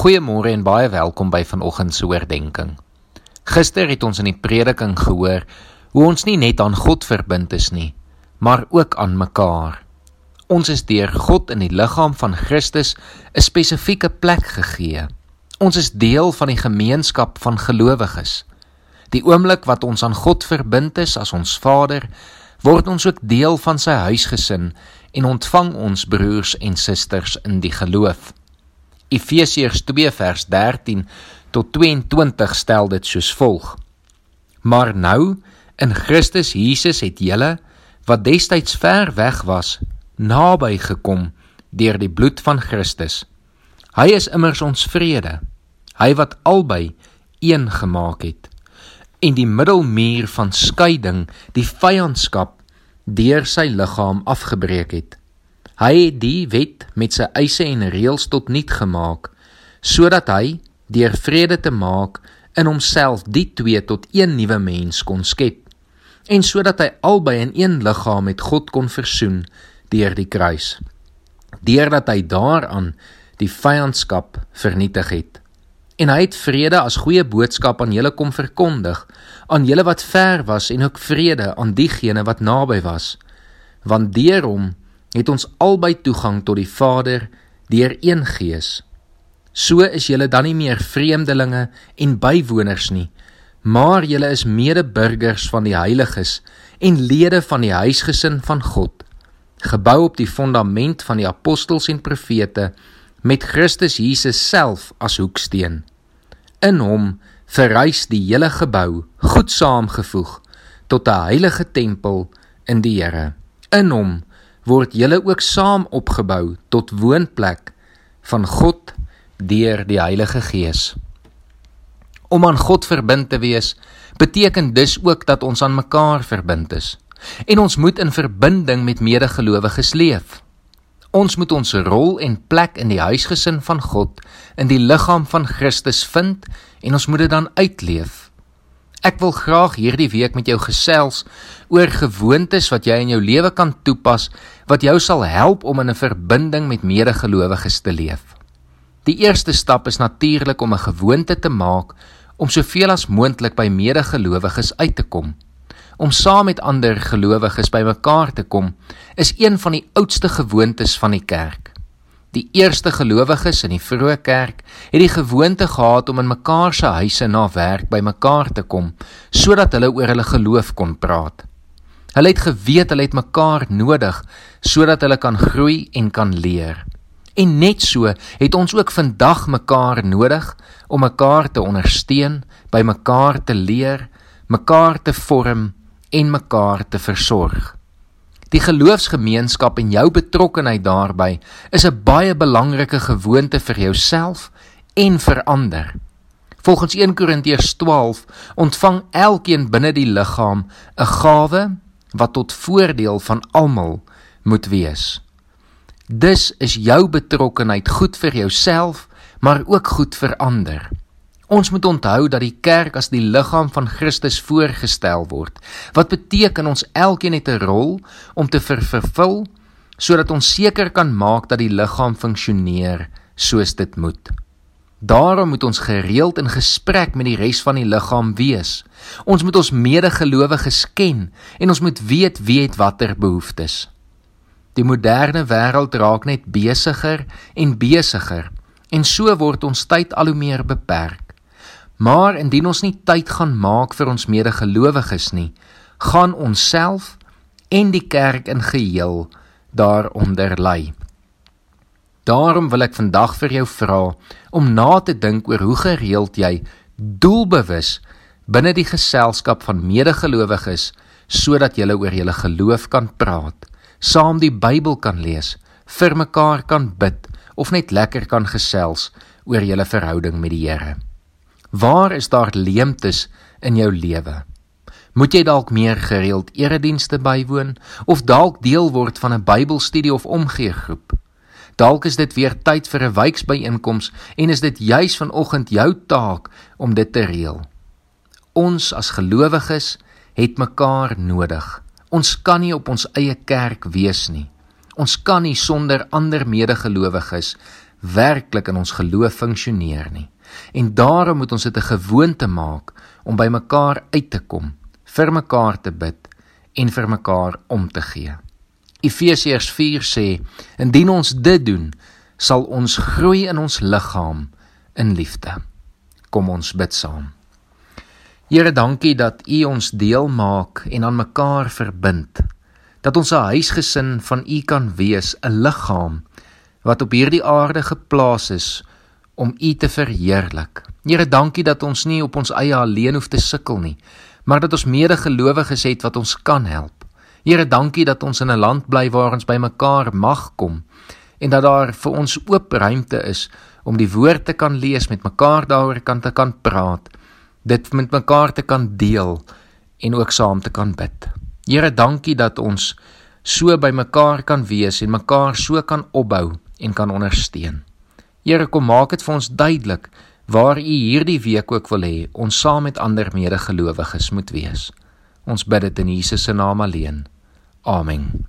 Goeiemôre en baie welkom by vanoggend se oordeenking. Gister het ons in die prediking gehoor hoe ons nie net aan God verbind is nie, maar ook aan mekaar. Ons is deur God in die liggaam van Christus 'n spesifieke plek gegee. Ons is deel van die gemeenskap van gelowiges. Die oomblik wat ons aan God verbind is as ons Vader, word ons ook deel van sy huisgesin en ontvang ons broers en susters in die geloof. Efesiërs 2 vers 13 tot 22 stel dit soos volg: Maar nou in Christus Jesus het julle wat destyds ver weg was, naby gekom deur die bloed van Christus. Hy is immers ons vrede. Hy wat albei een gemaak het en die middelmuur van skeiding, die vyandskap deur sy liggaam afgebreek het. Hy het die wet met sy eise en reëls tot niet gemaak sodat hy deur vrede te maak in homself die twee tot een nuwe mens kon skep en sodat hy albei in een liggaam met God kon versoen deur die kruis deurdat hy daaraan die vyandskap vernietig het. En hy het vrede as goeie boodskap aan julle kom verkondig aan julle wat ver was en ook vrede aan diegene wat naby was want deur hom het ons albei toegang tot die Vader deur een Gees. So is julle dan nie meer vreemdelinge en bywoners nie, maar julle is medeburgers van die heiliges en lede van die huisgesin van God, gebou op die fondament van die apostels en profete met Christus Jesus self as hoeksteen. In hom verrys die hele gebou goed saamgevoeg tot 'n heilige tempel in die Here. In hom word julle ook saam opgebou tot woonplek van God deur die Heilige Gees. Om aan God verbind te wees, beteken dus ook dat ons aan mekaar verbind is en ons moet in verbinding met medegelowiges leef. Ons moet ons rol en plek in die huisgesin van God in die liggaam van Christus vind en ons moet dit dan uitleef. Ek wil graag hierdie week met jou gesels oor gewoontes wat jy in jou lewe kan toepas wat jou sal help om in 'n verbinding met medegelowiges te leef. Die eerste stap is natuurlik om 'n gewoonte te maak om soveel as moontlik by medegelowiges uit te kom. Om saam met ander gelowiges bymekaar te kom is een van die oudste gewoontes van die kerk. Die eerste gelowiges in die vroeë kerk het die gewoonte gehad om in mekaar se huise na werk bymekaar te kom sodat hulle oor hulle geloof kon praat. Hulle het geweet hulle het mekaar nodig sodat hulle kan groei en kan leer. En net so het ons ook vandag mekaar nodig om mekaar te ondersteun, by mekaar te leer, mekaar te vorm en mekaar te versorg. Die geloofsgemeenskap en jou betrokkeheid daarbey is 'n baie belangrike gewoonte vir jouself en vir ander. Volgens 1 Korintiërs 12 ontvang elkeen binne die liggaam 'n gawe wat tot voordeel van almal moet wees. Dus is jou betrokkeheid goed vir jouself, maar ook goed vir ander. Ons moet onthou dat die kerk as die liggaam van Christus voorgestel word. Wat beteken ons elkeen het 'n rol om te vervul sodat ons seker kan maak dat die liggaam funksioneer soos dit moet. Daarom moet ons gereeld in gesprek met die res van die liggaam wees. Ons moet ons medegelowiges ken en ons moet weet wie het watter behoeftes. Die moderne wêreld raak net besigger en besigger en so word ons tyd al hoe meer beperk. Maar indien ons nie tyd gaan maak vir ons medegelowiges nie, gaan ons self en die kerk in geheel daaronder ly. Daarom wil ek vandag vir jou vra om na te dink oor hoe gereeld jy doelbewus binne die geselskap van medegelowiges sodat jy oor julle geloof kan praat, saam die Bybel kan lees, vir mekaar kan bid of net lekker kan gesels oor julle verhouding met die Here. Waar is daar leemtes in jou lewe? Moet jy dalk meer gereeld eredienste bywoon of dalk deel word van 'n Bybelstudie of omgeegroep? Dalk is dit weer tyd vir 'n wijksbyeenkoms en is dit juis vanoggend jou taak om dit te reël. Ons as gelowiges het mekaar nodig. Ons kan nie op ons eie kerk wees nie. Ons kan nie sonder ander medegelowiges werklik in ons geloof funksioneer nie. En daarom moet ons dit 'n gewoonte maak om by mekaar uit te kom, vir mekaar te bid en vir mekaar om te gee. Efesiërs 4 sê: "Indien ons dit doen, sal ons groei in ons liggaam in liefde." Kom ons bid saam. Here, dankie dat U ons deel maak en aan mekaar verbind. Dat ons 'n huisgesin van U kan wees, 'n liggaam wat op hierdie aarde geplaas is om U te verheerlik. Here, dankie dat ons nie op ons eie alleen hoef te sukkel nie, maar dat ons medegelowiges het wat ons kan help. Here, dankie dat ons in 'n land bly waar ons bymekaar mag kom en dat daar vir ons oop ruimte is om die woord te kan lees, met mekaar daaroor kan te kan praat, dit met mekaar te kan deel en ook saam te kan bid. Here, dankie dat ons so bymekaar kan wees en mekaar so kan opbou en kan ondersteun. Here kom maak dit vir ons duidelik waar U hierdie week ook wil hê ons saam met ander medegelowiges moet wees. Ons bid dit in Jesus se naam alleen. Amen.